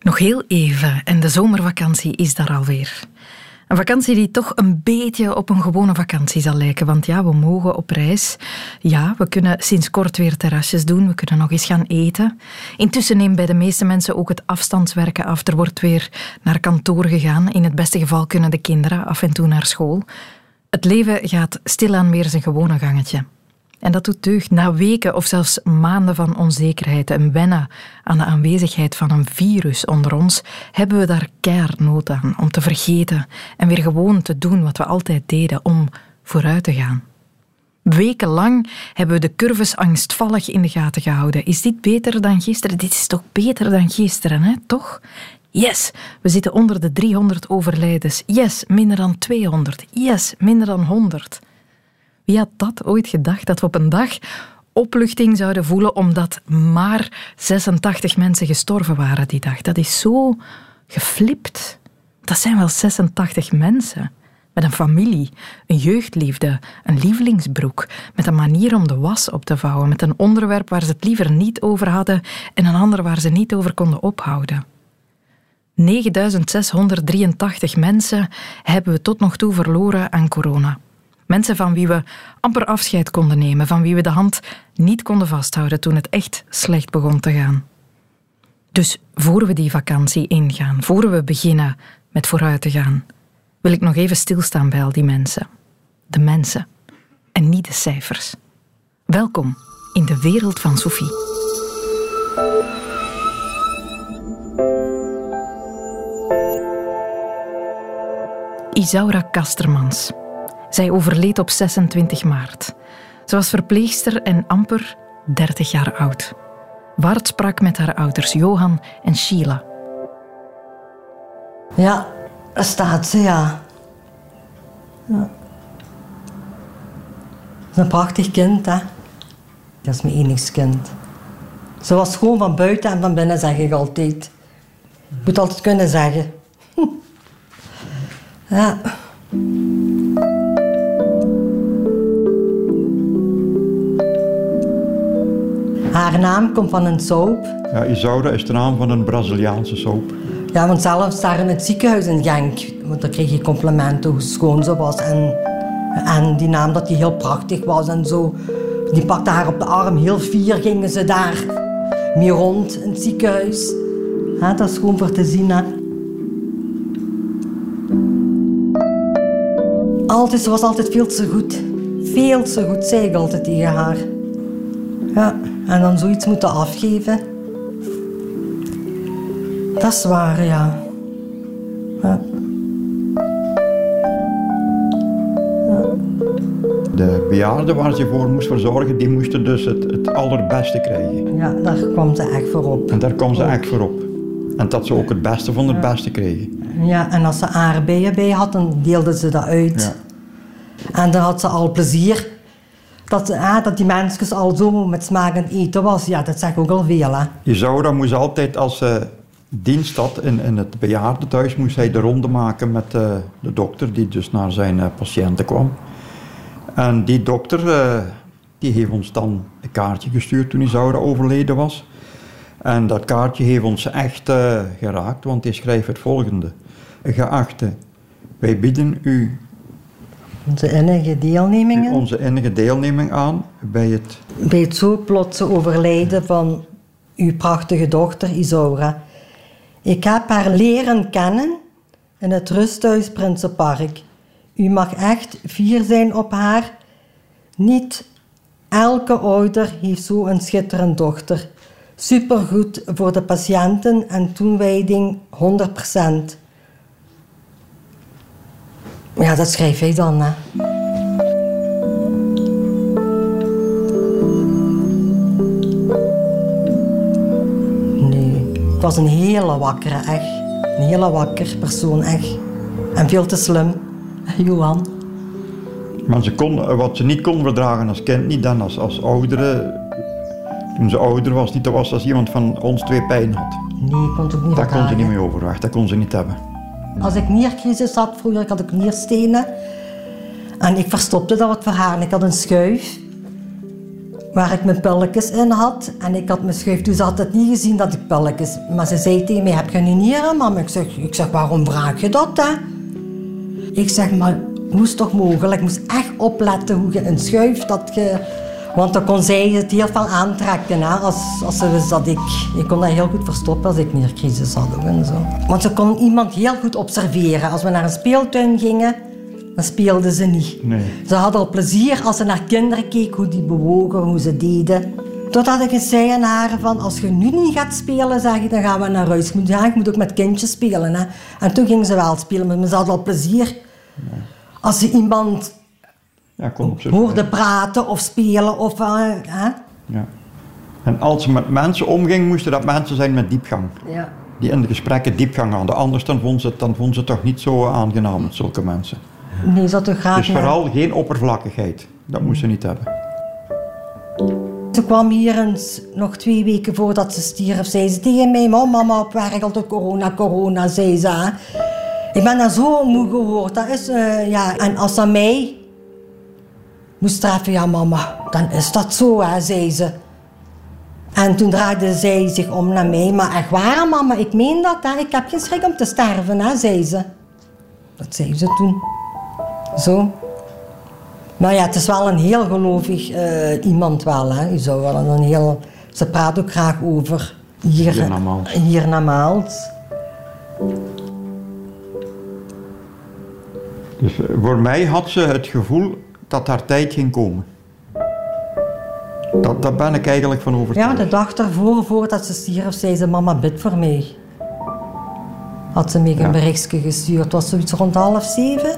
Nog heel even en de zomervakantie is daar alweer. Een vakantie die toch een beetje op een gewone vakantie zal lijken. Want ja, we mogen op reis. Ja, we kunnen sinds kort weer terrasjes doen. We kunnen nog eens gaan eten. Intussen neemt bij de meeste mensen ook het afstandswerken af. Er wordt weer naar kantoor gegaan. In het beste geval kunnen de kinderen af en toe naar school. Het leven gaat stilaan weer zijn gewone gangetje. En dat doet deugd. Na weken of zelfs maanden van onzekerheid en wennen aan de aanwezigheid van een virus onder ons, hebben we daar keihard nood aan om te vergeten en weer gewoon te doen wat we altijd deden, om vooruit te gaan. Wekenlang hebben we de curves angstvallig in de gaten gehouden. Is dit beter dan gisteren? Dit is toch beter dan gisteren, hè? toch? Yes, we zitten onder de 300 overlijdens. Yes, minder dan 200. Yes, minder dan 100. Wie had dat ooit gedacht, dat we op een dag opluchting zouden voelen omdat maar 86 mensen gestorven waren die dag? Dat is zo geflipt. Dat zijn wel 86 mensen. Met een familie, een jeugdliefde, een lievelingsbroek, met een manier om de was op te vouwen, met een onderwerp waar ze het liever niet over hadden en een ander waar ze niet over konden ophouden. 9683 mensen hebben we tot nog toe verloren aan corona. Mensen van wie we amper afscheid konden nemen, van wie we de hand niet konden vasthouden toen het echt slecht begon te gaan. Dus voor we die vakantie ingaan, voor we beginnen met vooruit te gaan, wil ik nog even stilstaan bij al die mensen. De mensen en niet de cijfers. Welkom in de wereld van Sophie. Isaura Kastermans. Zij overleed op 26 maart. Ze was verpleegster en amper 30 jaar oud. Wart sprak met haar ouders Johan en Sheila. Ja, daar staat ze, ja. ja. Een prachtig kind, hè. Dat is mijn enigste kind. Ze was gewoon van buiten en van binnen, zeg ik altijd. Je moet altijd kunnen zeggen. ja. Haar naam komt van een soap. Ja, Isaura is de naam van een Braziliaanse soap. Ja, want zelfs daar in het ziekenhuis in Genk, want daar kreeg je complimenten hoe schoon ze was. En, en die naam dat die heel prachtig was en zo. Die pakte haar op de arm, heel fier gingen ze daar mee rond in het ziekenhuis. Ja, dat is gewoon voor te zien. Hè. Altijd, ze was altijd veel te goed. Veel te goed, zei ik altijd tegen haar. Ja. En dan zoiets moeten afgeven. Dat is waar, ja. ja. De bejaarden waar ze voor moest verzorgen, die moesten dus het, het allerbeste krijgen. Ja, daar kwam ze echt voor op. En daar kwam ze echt voor op. En dat ze ook het beste van het beste kregen. Ja, en als ze aardbeien bij had, dan deelden ze dat uit. Ja. En dan had ze al plezier dat, dat die mensen al zo met smaak aan eten was, ja, dat zegt ook al veel. Hè. Je zou moest altijd als uh, dienst had in, in het bejaardentehuis, moest hij de ronde maken met uh, de dokter die dus naar zijn uh, patiënten kwam. En die dokter die heeft ons dan een kaartje gestuurd toen Isaura overleden was. En dat kaartje heeft ons echt geraakt, want hij schrijft het volgende. Geachte, wij bieden u onze innige deelnemingen. Onze innige deelneming aan bij het... Bij het zo plotse overlijden van uw prachtige dochter Isaura. Ik heb haar leren kennen in het rusthuis Prinsenpark. U mag echt fier zijn op haar. Niet elke ouder heeft zo een schitterende dochter. Supergoed voor de patiënten en toewijding 100%. Ja, dat schreef hij dan. Hè. Nee, het was een hele wakkere, echt. Een hele wakker persoon, echt. En veel te slim, Johan. Maar ze kon, wat ze niet kon verdragen als kind, niet dan als, als oudere. Toen ze ouder was, niet dat was als iemand van ons twee pijn had. Nee, kon ze ook niet Dat kon ze niet meer overwachten, dat kon ze niet hebben. Als ik niercrisis had, vroeger had ik nierstenen. En ik verstopte dat wat voor haar. ik had een schuif. waar ik mijn pilletjes in had. En ik had mijn schuif, dus ze had het niet gezien dat ik pilletjes... Maar ze zei tegen mij, heb je nu nieren, mam? Ik zeg, ik zeg, waarom vraag je dat, hè? Ik zeg, maar hoe is toch mogelijk? Ik moest echt opletten hoe je een schuif dat je... Want dan kon zij het heel veel aantrekken. Hè? Als, als ze wist dat ik... Ik kon dat heel goed verstoppen als ik niercrisis had. ook En zo. Want ze kon iemand heel goed observeren. Als we naar een speeltuin gingen, dan speelden ze niet. Nee. Ze hadden al plezier als ze naar kinderen keek, hoe die bewogen, hoe ze deden. Totdat ik eens zei aan haar van, als je nu niet gaat spelen, zeg ik, dan gaan we naar huis. Ja, je moet ook met kindjes spelen. Hè. En toen gingen ze wel spelen, maar ze hadden al plezier. Als ze iemand Ja, kon op zich. hoorde praten of spelen of... eh, hè? Ja. En als ze met mensen omging, moesten dat mensen zijn met diepgang. Ja. Die in de gesprekken diepgang hadden. Anders dan vonden ze het, dan vonden ze het toch niet zo aangenaam met zulke mensen. Nee, had toch graag... Dus vooral geen oppervlakkigheid. Dat moest ze niet hebben. Ze kwam hier eens, nog twee weken voordat ze stierf, zei ze tegen mij, "Maar mama op werk altijd corona, corona, zei ze. Ik ben daar zo moe gehoord. Dat is, eh, ja. En als ze mij moest treffen, ja mama, dan is dat zo, hè, zei ze. En toen draaide zij zich om naar mij. Maar echt waar, mama, ik meen dat, hè. ik heb geen schrik om te sterven, hè, zei ze. Dat zei ze toen. Zo. Maar ja, het is wel een heel gelovig eh, iemand wel. Hè. Je zou wel een heel... Ze praat ook graag over hier, Hiernamaals. hiernamaals. Dus eh, voor mij had ze het gevoel dat haar tijd ging komen. Dat, daar ben ik eigenlijk van Ja, overtuigd. de dag daarvoor, voordat ze stierf, zei ze... Mama, bid voor mij. Had ze mij een Ja. berichtje gestuurd. Het was zoiets rond half zeven.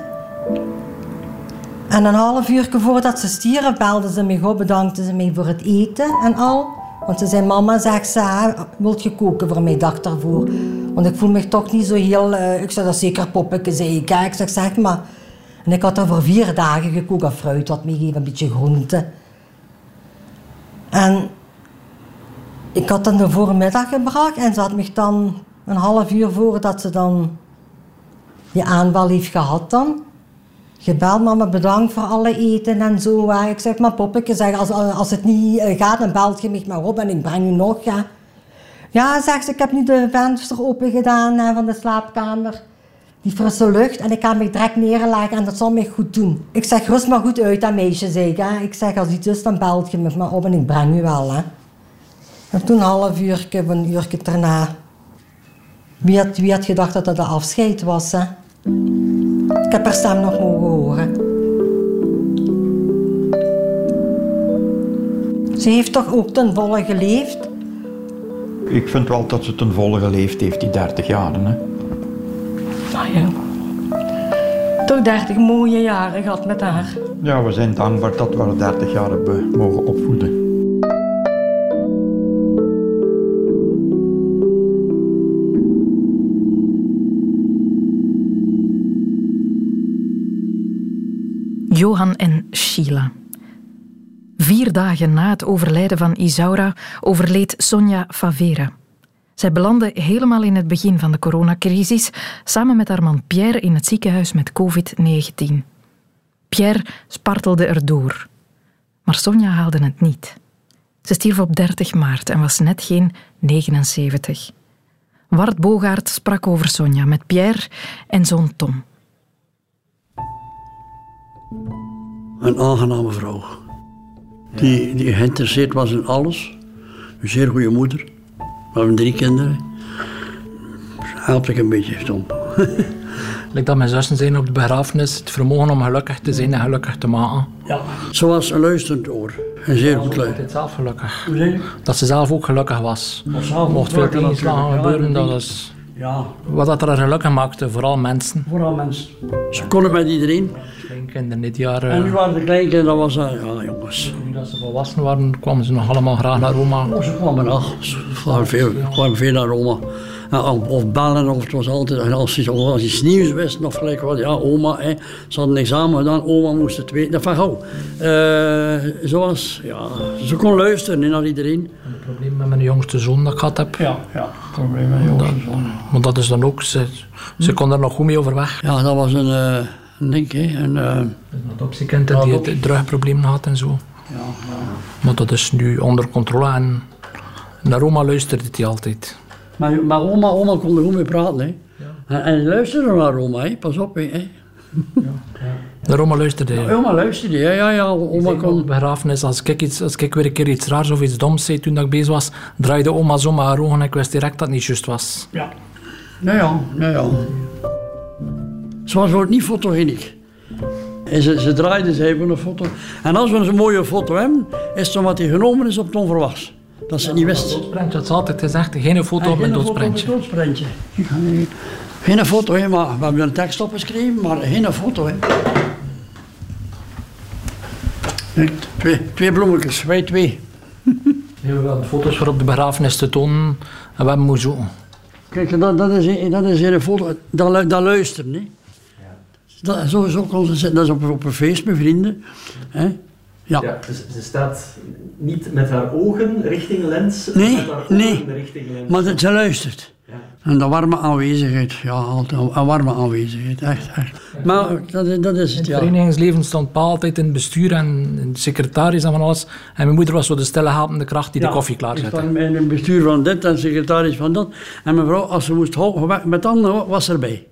En een half uur voordat ze stierf, belde ze mij op. Bedankte ze mij voor het eten en al. Want ze zei, mama, zegt ze, "hè, wilt je koken voor mij dag daarvoor? Want ik voel me toch niet zo heel... eh, ik zei, dat zeker poppetje, ik. hè. Ik zeg, zeg maar. En ik had er voor vier dagen gekookt of fruit wat meegegeven, een beetje groente. En ik had dan de voormiddag gebracht en ze had me dan een half uur voordat ze dan die aanval heeft gehad dan. Gebeld, mama, bedankt voor alle eten en zo. Ik zeg, maar poppetje, zeg, als, als het niet eh, gaat, dan belt je mij maar op en ik breng u nog, ja. Ja, zegt ze, ik heb nu de venster open gedaan van de slaapkamer. Die frisse lucht en ik ga me direct neerleggen en dat zal mij goed doen. Ik zeg, rust maar goed uit, dat meisje, zeg ik. Hè. Ik zeg, als iets is, dan belt je me maar op en ik breng u wel, hè. En toen een half uur, een uurtje daarna. Wie had, wie had gedacht dat dat de afscheid was, hè? Ik heb haar stem nog mogen horen. Ze heeft toch ook ten volle geleefd? Ik vind wel dat ze ten volle geleefd heeft, die 30 jaren. Hè. Nou ja. Toch 30 mooie jaren gehad met haar. Ja, we zijn dankbaar dat we haar 30 jaar hebben mogen opvoeden. Johan en Sheila. Vier dagen na het overlijden van Isaura overleed Sonja Favera. Zij belandde helemaal in het begin van de coronacrisis samen met haar man Pierre in het ziekenhuis met COVID-19. Pierre spartelde erdoor. Maar Sonja haalde het niet. Ze stierf op 30 maart en was net geen 79. Wart Bogaert sprak over Sonja met Pierre en zoon Tom. Een aangename vrouw. Die, die geïnteresseerd was in alles. Een zeer goede moeder. We hebben drie kinderen. Helpt ik een beetje, Tom. Like dat mijn zussen zijn op de begrafenis, het vermogen om gelukkig te zijn en gelukkig te maken. Ja. Ze was een luisterend oor. Een zeer goed Ze luister. altijd zelf gelukkig. Dat ze zelf ook gelukkig was. Mocht veel tegenslagen gebeuren, dat dat is Ja, wat dat er gelukkig maakte, vooral mensen. vooral mensen. Ze konden met iedereen. Kleinkinderen dit jaar. En nu eh, waren de kleinkinderen, dat was dat, ja jongens. Nu dat ze volwassen waren, kwamen ze nog allemaal graag naar Roma. Oh, ze kwamen af. Ze kwamen veel, kwamen veel naar Roma. Ja, of, of bellen, of het was altijd, en als ze als iets nieuws wisten, of gelijk wat, ja, oma, hè, ze hadden een examen gedaan, oma moest het weten. Dat van gauw. Zoals, ja, ze kon luisteren hè, naar iedereen. Het probleem met mijn jongste zoon dat ik gehad heb. Ja, ja, probleem met jongens. Maar dat is dan ook, ze, ze kon er nog goed mee overweg. Ja, dat was een, eh, een ding, hè. Een, eh, Een adoptiekind die het drugprobleem had en zo. Maar dat is nu onder controle en naar oma luisterde hij altijd. Maar, maar oma, oma kon er goed mee praten. Hè. En, en luisterde naar oma, hè. pas op. Hè. Naar oma luisterde hij. Oma luisterde, ja, ja, ja. Oma Op kon... begrafenis, als ik, iets, als ik weer een keer iets raars of iets doms zei toen dat ik bezig was, draaide oma zo met haar ogen en ik wist direct dat het niet juist was. Ja. Ja, ja, ja, ja. Ze was ook niet fotogeniek. En ze, ze draaide, ze hebben een foto. En als we een mooie foto hebben, is het omdat die genomen is op het onverwachts. Dat ze het niet wist. Doodsprentje, het is altijd gezegd, geen foto op mijn Geen foto doodsprentje. doodsprentje. Geen foto, maar we hebben een tekst opgeschreven, maar geen foto. Twee, twee bloemetjes, wij twee. We hebben foto's voor op de begrafenis te tonen en we hebben moeten zoeken. Kijk, dat, dat, is, dat is een foto, dat, dat luisteren. Hè. Dat, zo, zo kon ze zitten, dat is op, op een feest met vrienden. Hè. Ja. Ja, dus ze staat niet met haar ogen richting lens, Nee, met haar ogen nee. richting lens. Maar ze luistert. Ja. En de warme aanwezigheid, ja, altijd een warme aanwezigheid, echt. echt. Maar dat, is- dat is het, Het ja. verenigingsleven stond pa altijd in het bestuur en in de secretaris en van alles. En mijn moeder was zo de stille helpende kracht die de koffie Ik klaarzette. stond in het bestuur van dit en secretaris van dat. En mevrouw, als ze moest helpen met anderen, was ze erbij.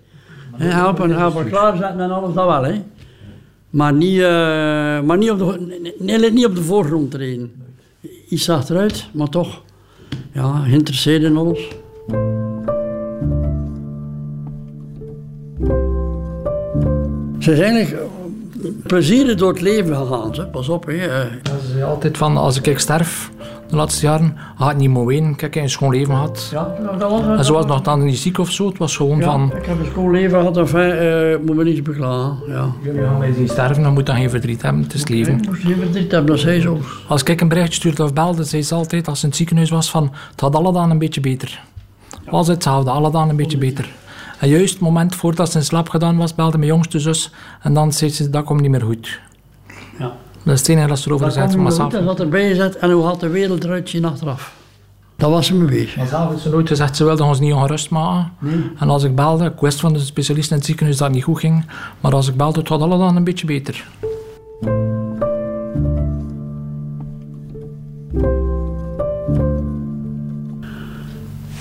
Helpen, helpen klaarzetten en alles, dat wel. Hè. Maar, niet, eh, maar niet, op de, nee, niet op de voorgrond treden. Iets achteruit, maar toch. Ja, geïnteresseerd in alles. Ze is eigenlijk eh, plezierig door het leven gegaan. Pas op, hè. eh. Ze zei altijd van, als ik sterf, de laatste jaren, ik niet meer wenen. Kijk, ik heb een schoon leven gehad. Ja, dat was En ze was nog dan niet ziek of zo. Het was gewoon Ja, van, ik heb een schoolleven gehad, enfin, eh moet me niet beklagen. Ja. jullie gaan mij zien sterven, dan moet dan geen verdriet hebben. Het is het leven. Ik moest geen verdriet hebben, dat zei zo. Als ik een bericht stuurde of belde, zei ze altijd, als ze in het ziekenhuis was, van, het had alle dagen een beetje beter. Was hetzelfde, alle dagen een beetje beter. En juist het moment voordat ze in slaap gedaan was, belde mijn jongste zus. En dan zei ze, dat komt niet meer goed. Dat is het enige dat ze erover Dat gezegd zelf. dat zat erbij gezet en hoe had de wereld eruit zien achteraf. Dat was ze mee bezig. Maar zelf heeft ze nooit gezegd, ze wilde ons niet ongerust maken. En als ik belde, ik wist van de specialist in het ziekenhuis dat het niet goed ging. Maar als ik belde, het had alle dagen een beetje beter.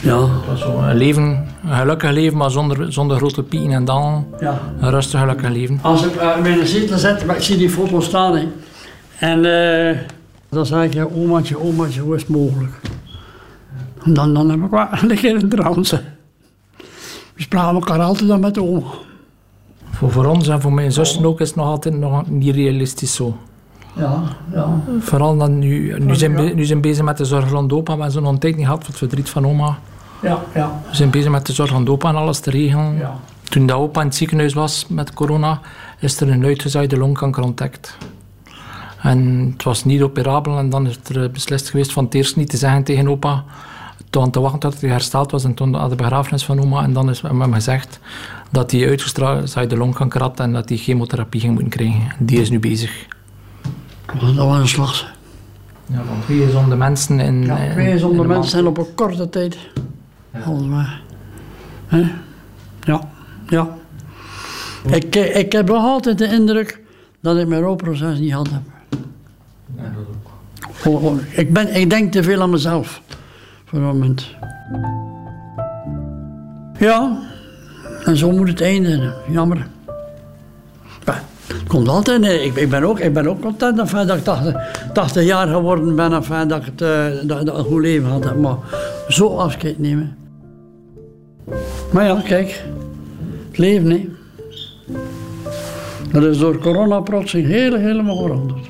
Ja. Het was zo een leven, een gelukkig leven, maar zonder, zonder grote pieken en dalen. ja. Een rustig gelukkig leven. Als ik uh, mij in een zetel zet, maar ik zie die foto staan. Hè. En eh, dan zeg ik, ja, omaatje, omaatje, hoe is het mogelijk? En dan, dan heb ik wel liggen in de trance. We spraken elkaar altijd dan met de oma. Voor, voor ons en voor mijn zussen ook is het nog altijd nog niet realistisch zo. Ja, ja. Vooral dan nu, nu zijn we nu zijn bezig met de zorg rond opa. We hebben zo'n een tijd niet gehad voor het verdriet van oma. Ja, ja. We zijn bezig met de zorg rond opa en alles te regelen. ja. Toen dat opa in het ziekenhuis was met corona, is er een uitgezaaide longkanker ontdekt. En het was niet operabel en dan is er eh, beslist geweest van het eerst niet te zeggen tegen opa, toen te wachten tot hij hersteld was en toen aan de begrafenis van oma. En dan is hem gezegd dat hij uitgezaaide longkanker had en dat hij chemotherapie ging moeten krijgen. Die is nu bezig. Dat was een slag. Ja, van twee gezonde mensen in, Ja, in- twee in een mensen zijn op een korte tijd. Hè? Ja, ja. Ik, eh, ik heb nog altijd de indruk dat ik mijn rouwproces niet had. Ik, ben, ik denk te veel aan mezelf. Voor het moment. Ja, en zo moet het eindigen. Jammer. Ja, het komt altijd. Ik, ik, ben ook, ik ben ook content dat ik 80, 80 jaar geworden ben. Enfin, dat, ik het, eh, dat, een goed leven had. Maar zo afscheid nemen. Maar ja, kijk. Het leven, hè. Dat is door corona plotseling heel, helemaal veranderd.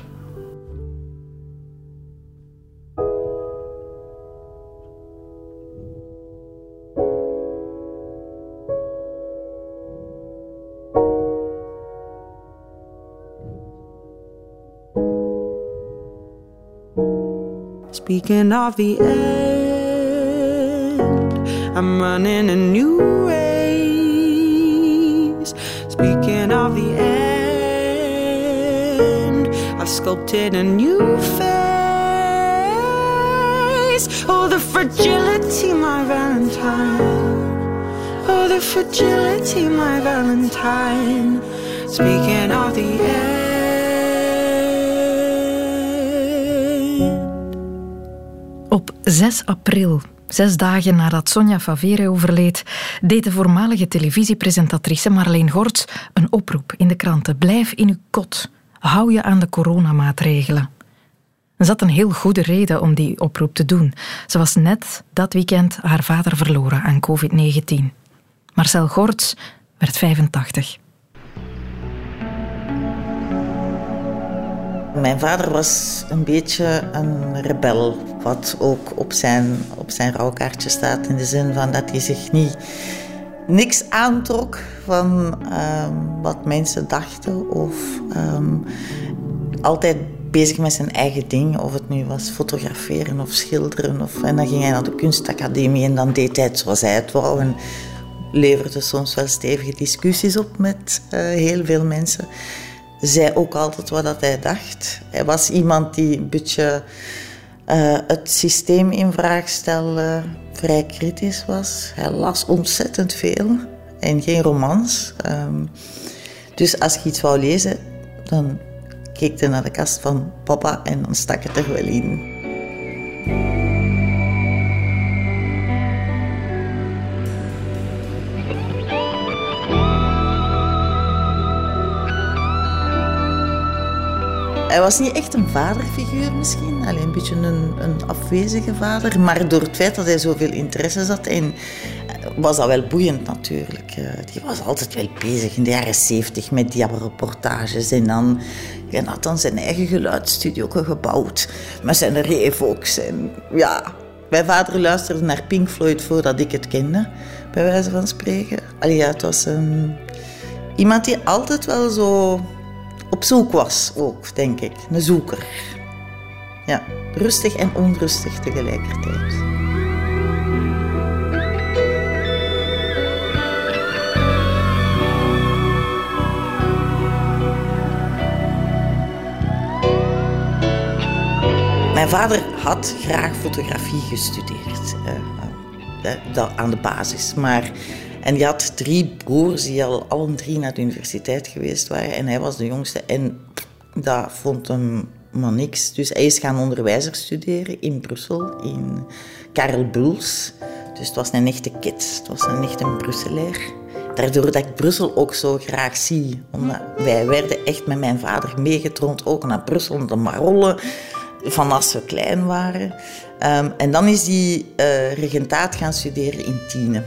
Speaking of the end, I'm running a new race. Speaking of the end, I've sculpted a new face. Oh, the fragility, my Valentine. Oh, the fragility, my Valentine. Speaking of the end. 6 april, zes dagen nadat Sonja Favere overleed, deed de voormalige televisiepresentatrice Marleen Gorts een oproep in de kranten. Blijf in uw kot. Hou je aan de coronamaatregelen. Er zat een heel goede reden om die oproep te doen. Ze was net dat weekend haar vader verloren aan COVID-19. Marcel Gorts werd 85. Mijn vader was een beetje een rebel, wat ook op zijn, op zijn rouwkaartje staat. In de zin van dat hij zich niet, niks aantrok van ehm, wat mensen dachten. Of ehm, altijd bezig met zijn eigen ding. Of het nu was fotograferen of schilderen. Of, en dan ging hij naar de kunstacademie en dan deed hij het zoals hij het wou. En leverde soms wel stevige discussies op met uh, heel veel mensen zei ook altijd wat dat hij dacht. Hij was iemand die een beetje uh, het systeem in vraag stelde, vrij kritisch was. Hij las ontzettend veel en geen romans. Um, dus als je iets wou lezen, dan keek hij naar de kast van papa en dan stak het er wel in. Hij was niet echt een vaderfiguur misschien, alleen een beetje een, een afwezige vader. Maar door het feit dat hij zoveel interesses had, en was dat wel boeiend natuurlijk. Eh, die was altijd wel bezig in de jaren zeventig met diareportages. En dan had dan zijn eigen geluidsstudio gebouwd met zijn Revox. En ja, mijn vader luisterde naar Pink Floyd voordat ik het kende, bij wijze van spreken. Allee, ja, het was een, iemand die altijd wel zo op zoek was ook, denk ik. Een zoeker. Ja, rustig en onrustig tegelijkertijd. Mijn vader had graag fotografie gestudeerd, uh, aan de basis. Maar en die had drie broers die al alle drie naar de universiteit geweest waren. En hij was de jongste. En dat vond hem maar niks. Dus hij is gaan onderwijzer studeren in Brussel, in Karel Buls. Dus het was een echte kid. Het was een echte Brusselaar. Daardoor dat ik Brussel ook zo graag zie. Omdat wij werden echt met mijn vader meegetroond, ook naar Brussel, de Marollen, van als we klein waren. Um, en dan is hij uh, regentaat gaan studeren in Tiene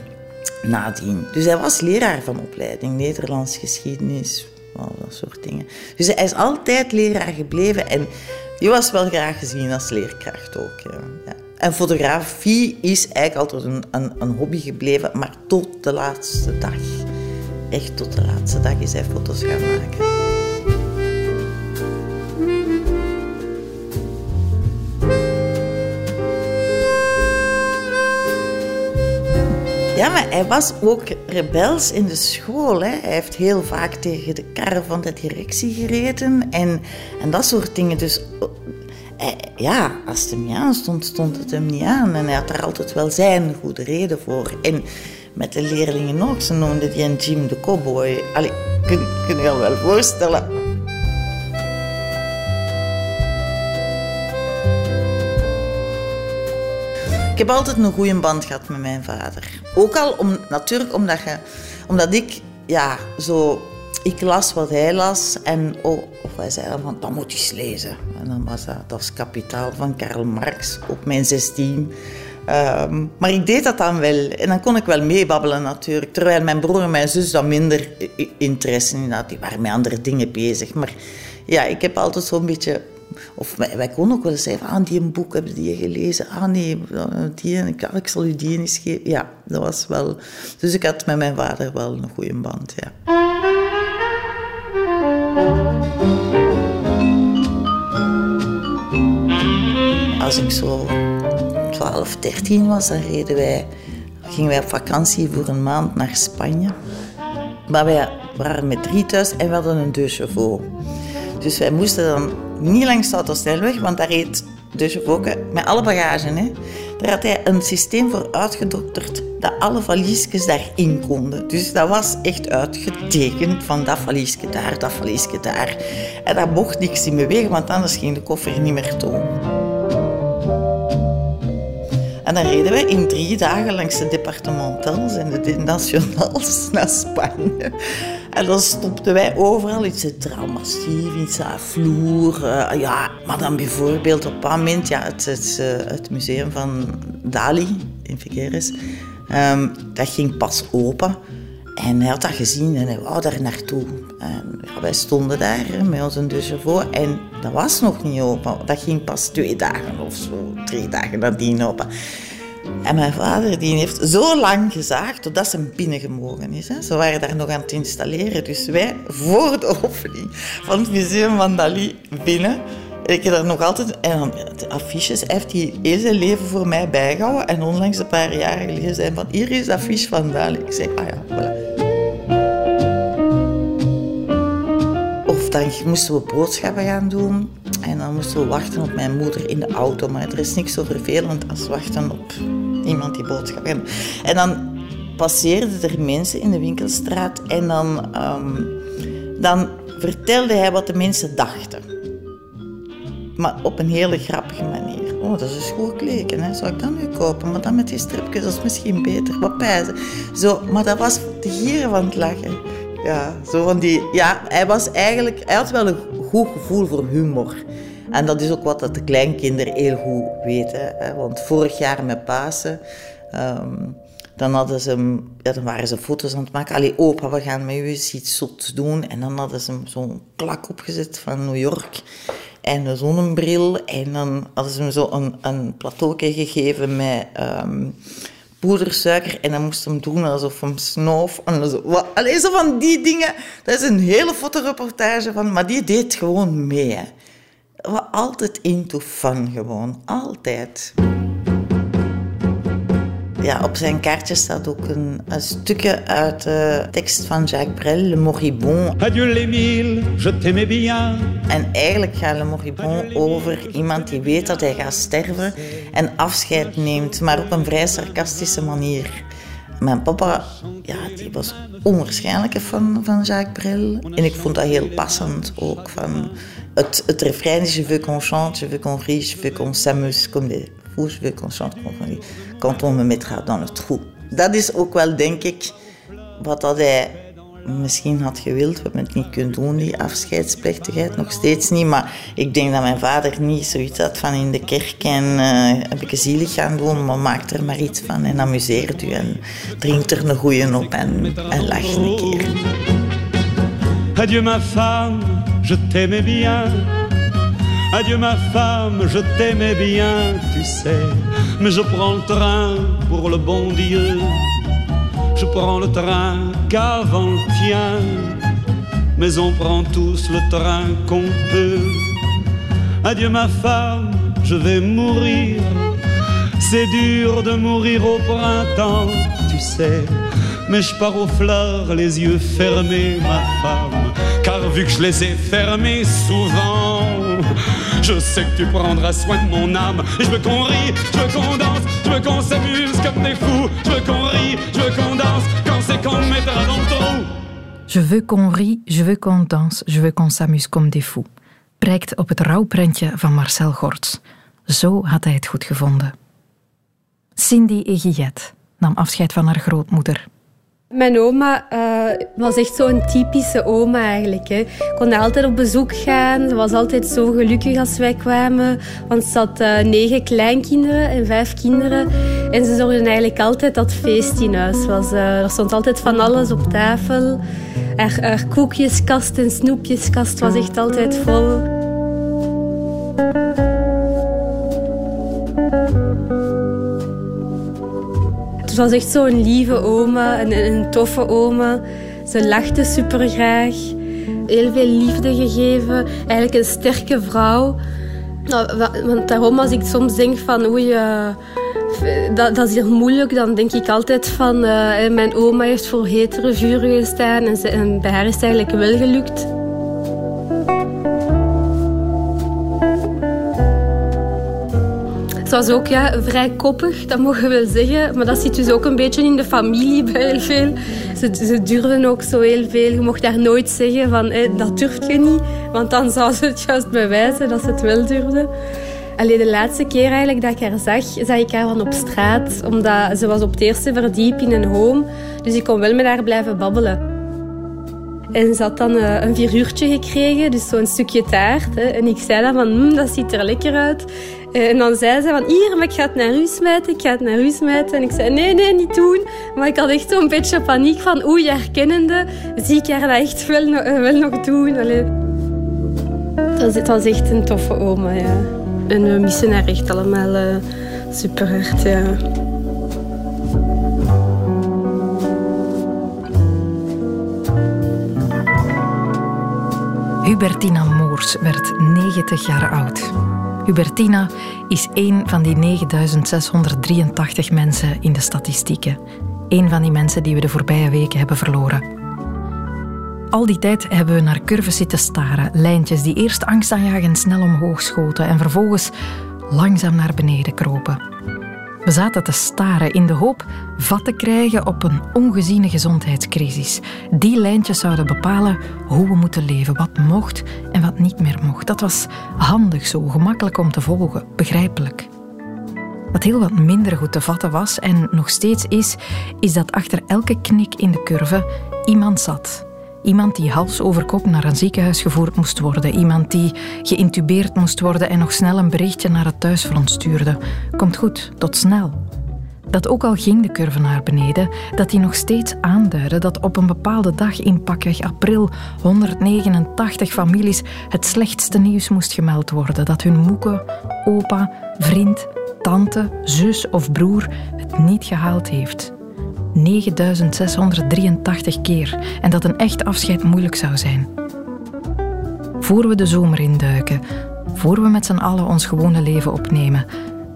nadien. Dus hij was leraar van opleiding, Nederlands geschiedenis, al dat soort dingen. Dus hij is altijd leraar gebleven en die was wel graag gezien als leerkracht ook. Ja. En fotografie is eigenlijk altijd een, een, een, hobby gebleven, maar tot de laatste dag. Echt tot de laatste dag is hij foto's gaan maken. Ja, maar hij was ook rebels in de school. Hè. Hij heeft heel vaak tegen de karren van de directie gereden en, en dat soort dingen. Dus eh, ja, als het hem niet aan stond, stond het hem niet aan. En hij had daar altijd wel zijn goede reden voor. En met de leerlingen nog, ze noemden die een Jim de Cowboy. Allee, kun, kun je je wel voorstellen Ik heb altijd een goede band gehad met mijn vader. Ook al om, natuurlijk omdat, je, omdat ik ja, zo... Ik las wat hij las en oh, of hij zei dan van, dat moet je eens lezen. En dan was dat, dat was Kapitaal van Karl Marx op mijn 16. Um, maar ik deed dat dan wel. En dan kon ik wel meebabbelen natuurlijk. Terwijl mijn broer en mijn zus dan minder interesse in hadden. Die waren met andere dingen bezig. Maar ja, ik heb altijd zo'n beetje of wij, konden ook wel eens zeggen, ah, die een boek hebben die gelezen. Ah nee, die, ik, ik zal u die eens geven. Ja, dat was wel... Dus ik had met mijn vader wel een goede band, ja. Als ik zo 12, 13 was, dan reden wij, gingen wij op vakantie voor een maand naar Spanje. Maar wij waren met drie thuis en we hadden een deux chevaux. Dus wij moesten dan niet langs de snelweg, want daar reed de chauffeur met alle bagage. Hè. Daar had hij een systeem voor uitgedokterd dat alle valiesjes daarin konden. Dus dat was echt uitgetekend van dat valiesje daar, dat valiesje daar. En daar mocht niks in bewegen, want anders ging de koffer niet meer toe. En dan reden wij in drie dagen langs de departementals en de nationals naar Spanje. En dan stopten wij overal iets in iets aan Vloer. Ja, maar dan bijvoorbeeld op een moment, ja, het, het, uh, het museum van Dali in Figueres, um, dat ging pas open. En hij had dat gezien en hij wou daar naartoe. En ja, wij stonden daar met onze deux en dat was nog niet open. Dat ging pas twee dagen of zo, drie dagen nadien open. En mijn vader die heeft zo lang gezaagd totdat ze binnengemogen is. Hè. Ze waren daar nog aan het installeren. Dus wij voor de opening van het museum van Dali binnen. Ik heb daar nog altijd... En dan, affiches heeft hij zijn leven voor mij bijgehouden. En onlangs een paar jaar geleden zei van... Hier is de affiche van Dali. Ik zei, ah ja, voilà. Dan moesten we boodschappen gaan doen. En dan moesten we wachten op mijn moeder in de auto. Maar er is niks zo vervelend als wachten op iemand die boodschappen gaat En dan passeerden er mensen in de winkelstraat. En dan, um, dan vertelde hij wat de mensen dachten. Maar op een hele grappige manier. Oh, dat is een schoolkleken, hè. Zou ik dat nu kopen? Maar dan met die stripjes, dat is misschien beter. Wat pijzen. Zo, maar dat was de gieren van het lachen. Ja, zo van die... Ja, hij was eigenlijk... Hij had wel een goed gevoel voor humor. En dat is ook wat dat de kleinkinderen heel goed weten. Hè. Want vorig jaar met Pasen... Um, dan, hadden ze, ja, dan waren ze foto's aan het maken. Allee, opa, we gaan met u eens iets zots doen. En dan hadden ze zo'n klak opgezet van New York en een zonnebril. En dan hadden ze hem zo een, een gegeven met um, poedersuiker. En dan moest hem doen alsof hem snoof. En zo, allee, zo van die dingen. Dat is een hele fotoreportage van. Maar die deed gewoon mee. Hè. Altijd into fun gewoon. Altijd. Ja, op zijn kaartje staat ook een, een stukje uit de tekst van Jacques Brel, Le Moribond. Adieu l'Émile, je t'aimais bien. En eigenlijk gaat Le Moribond over iemand die weet dat hij gaat sterven en afscheid neemt, maar op een vrij sarcastische manier. Mijn papa, ja, die was onwaarschijnlijk fan van Jacques Brel. En ik vond dat heel passend ook. Van het, het refrein Je veux qu'on chante, je veux qu'on rie, je veux qu'on s'amuse comme des fous, je veux qu'on qu'on rie quand on me mettra dans le. Dat is ook wel, denk ik, wat dat hij misschien had gewild. We hebben het niet kunnen doen, die afscheidsplechtigheid, nog steeds niet. Maar ik denk dat mijn vader niet zoiets had van in de kerk en uh, heb ik een zielig gaan doen, maar maak er maar iets van en amuseert u en drinkt er een goeie op en, en lacht een keer. Adieu ma femme, je t'aimais bien. Adieu ma femme, je t'aimais bien, tu sais. Mais je prends le train pour le bon Dieu. Je prends le train qu'avant le tien. Mais on prend tous le train qu'on peut. Adieu ma femme, je vais mourir. C'est dur de mourir au printemps, tu sais. Mais je pars aux fleurs, les yeux fermés, ma femme. Car vu que je les ai fermés souvent, je sais que tu prendras soin de mon âme. Et je veux qu'on rie, je veux qu'on danse, je veux qu'on s'amuse comme des fous. Je veux qu'on rie, je veux qu'on danse qu'on mettra dans le trou. Je veux qu'on rie, je veux qu'on danse, je veux qu'on s'amuse comme des fous. Prijkt op het rouwprentje van Marcel Gorts. Zo had hij het goed gevonden. Cindy Egiet nam afscheid van haar grootmoeder. Mijn oma uh, was echt zo'n typische oma eigenlijk. Hè. Kon altijd op bezoek gaan. Ze was altijd zo gelukkig als wij kwamen. Want ze had uh, negen kleinkinderen en vijf kinderen. En ze zorgde eigenlijk altijd dat feest in huis was. Uh, er stond altijd van alles op tafel. Haar, haar koekjeskast en snoepjeskast was echt altijd vol. Het was echt zo'n lieve oma, een, een toffe oma. Ze lachte super graag. Heel veel liefde gegeven. Eigenlijk een sterke vrouw. Nou, want daarom als ik soms denk van oei, uh, dat, dat, is heel moeilijk, dan denk ik altijd van uh, mijn oma heeft voor hetere vuren gestaan en, ze, en bij haar is het eigenlijk wel gelukt. Het was ook ja, vrij koppig, dat mogen we wel zeggen. Maar dat zit dus ook een beetje in de familie bij heel veel. Ze, ze durfden ook zo heel veel. Je mocht daar nooit zeggen van dat durf je niet. Want dan zou ze het juist bewijzen dat ze het wel durfden. Alleen de laatste keer eigenlijk dat ik haar zag, zag ik haar van op straat. Omdat ze was op het eerste verdiep in een home. Dus ik kon wel met haar blijven babbelen. En ze had dan uh, een vieruurtje gekregen, dus zo'n stukje taart. En ik zei dan van, hm, dat ziet er lekker uit. Uh, en dan zei ze van, hier, maar ik ga het naar u smijten, ik ga het naar u smijten. En ik zei, nee, nee, niet doen. Maar ik had echt zo'n beetje paniek van, oei, herkennende, zie ik haar dat echt wel, uh, wel nog doen. Allee. Dat was echt een toffe oma, ja. En we missen haar echt allemaal super hard, ja. Hubertina Moors werd 90 jaar oud. Hubertina is één van die 9683 mensen in de statistieken. Eén van die mensen die we de voorbije weken hebben verloren. Al die tijd hebben we naar curves zitten staren, lijntjes die eerst angstaanjagend snel omhoog schoten en vervolgens langzaam naar beneden kropen. We zaten te staren in de hoop vat te krijgen op een ongeziene gezondheidscrisis. Die lijntjes zouden bepalen hoe we moeten leven, wat mocht en wat niet meer mocht. Dat was handig zo, gemakkelijk om te volgen, begrijpelijk. Wat heel wat minder goed te vatten was en nog steeds is, is dat achter elke knik in de curve iemand zat Iemand die hals over kop naar een ziekenhuis gevoerd moest worden. Iemand die geïntubeerd moest worden en nog snel een berichtje naar het thuisfront stuurde. Komt goed, tot snel. Dat ook al ging de curve naar beneden, dat die nog steeds aanduidde dat op een bepaalde dag in pakweg april 189 families het slechtste nieuws moest gemeld worden. Dat hun moeke, opa, vriend, tante, zus of broer het niet gehaald heeft. 9683 keer en dat een echt afscheid moeilijk zou zijn. Voor we de zomer induiken, voor we met z'n allen ons gewone leven opnemen,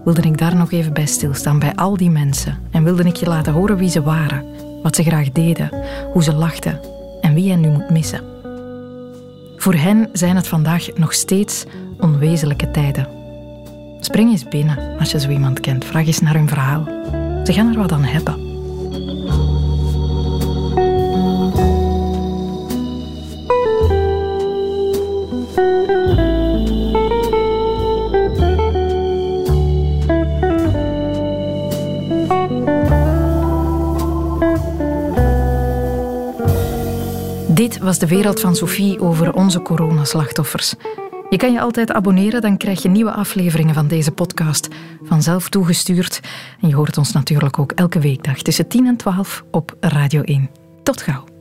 wilde ik daar nog even bij stilstaan, bij al die mensen. En wilde ik je laten horen wie ze waren, wat ze graag deden, hoe ze lachten en wie je nu moet missen. Voor hen zijn het vandaag nog steeds onwezenlijke tijden. Spring eens binnen als je zo iemand kent. Vraag eens naar hun verhaal. Ze gaan er wat aan hebben. Was de wereld van Sophie over onze coronaslachtoffers. Je kan je altijd abonneren, dan krijg je nieuwe afleveringen van deze podcast vanzelf toegestuurd. En je hoort ons natuurlijk ook elke weekdag tussen 10 en 12 op Radio 1. Tot gauw.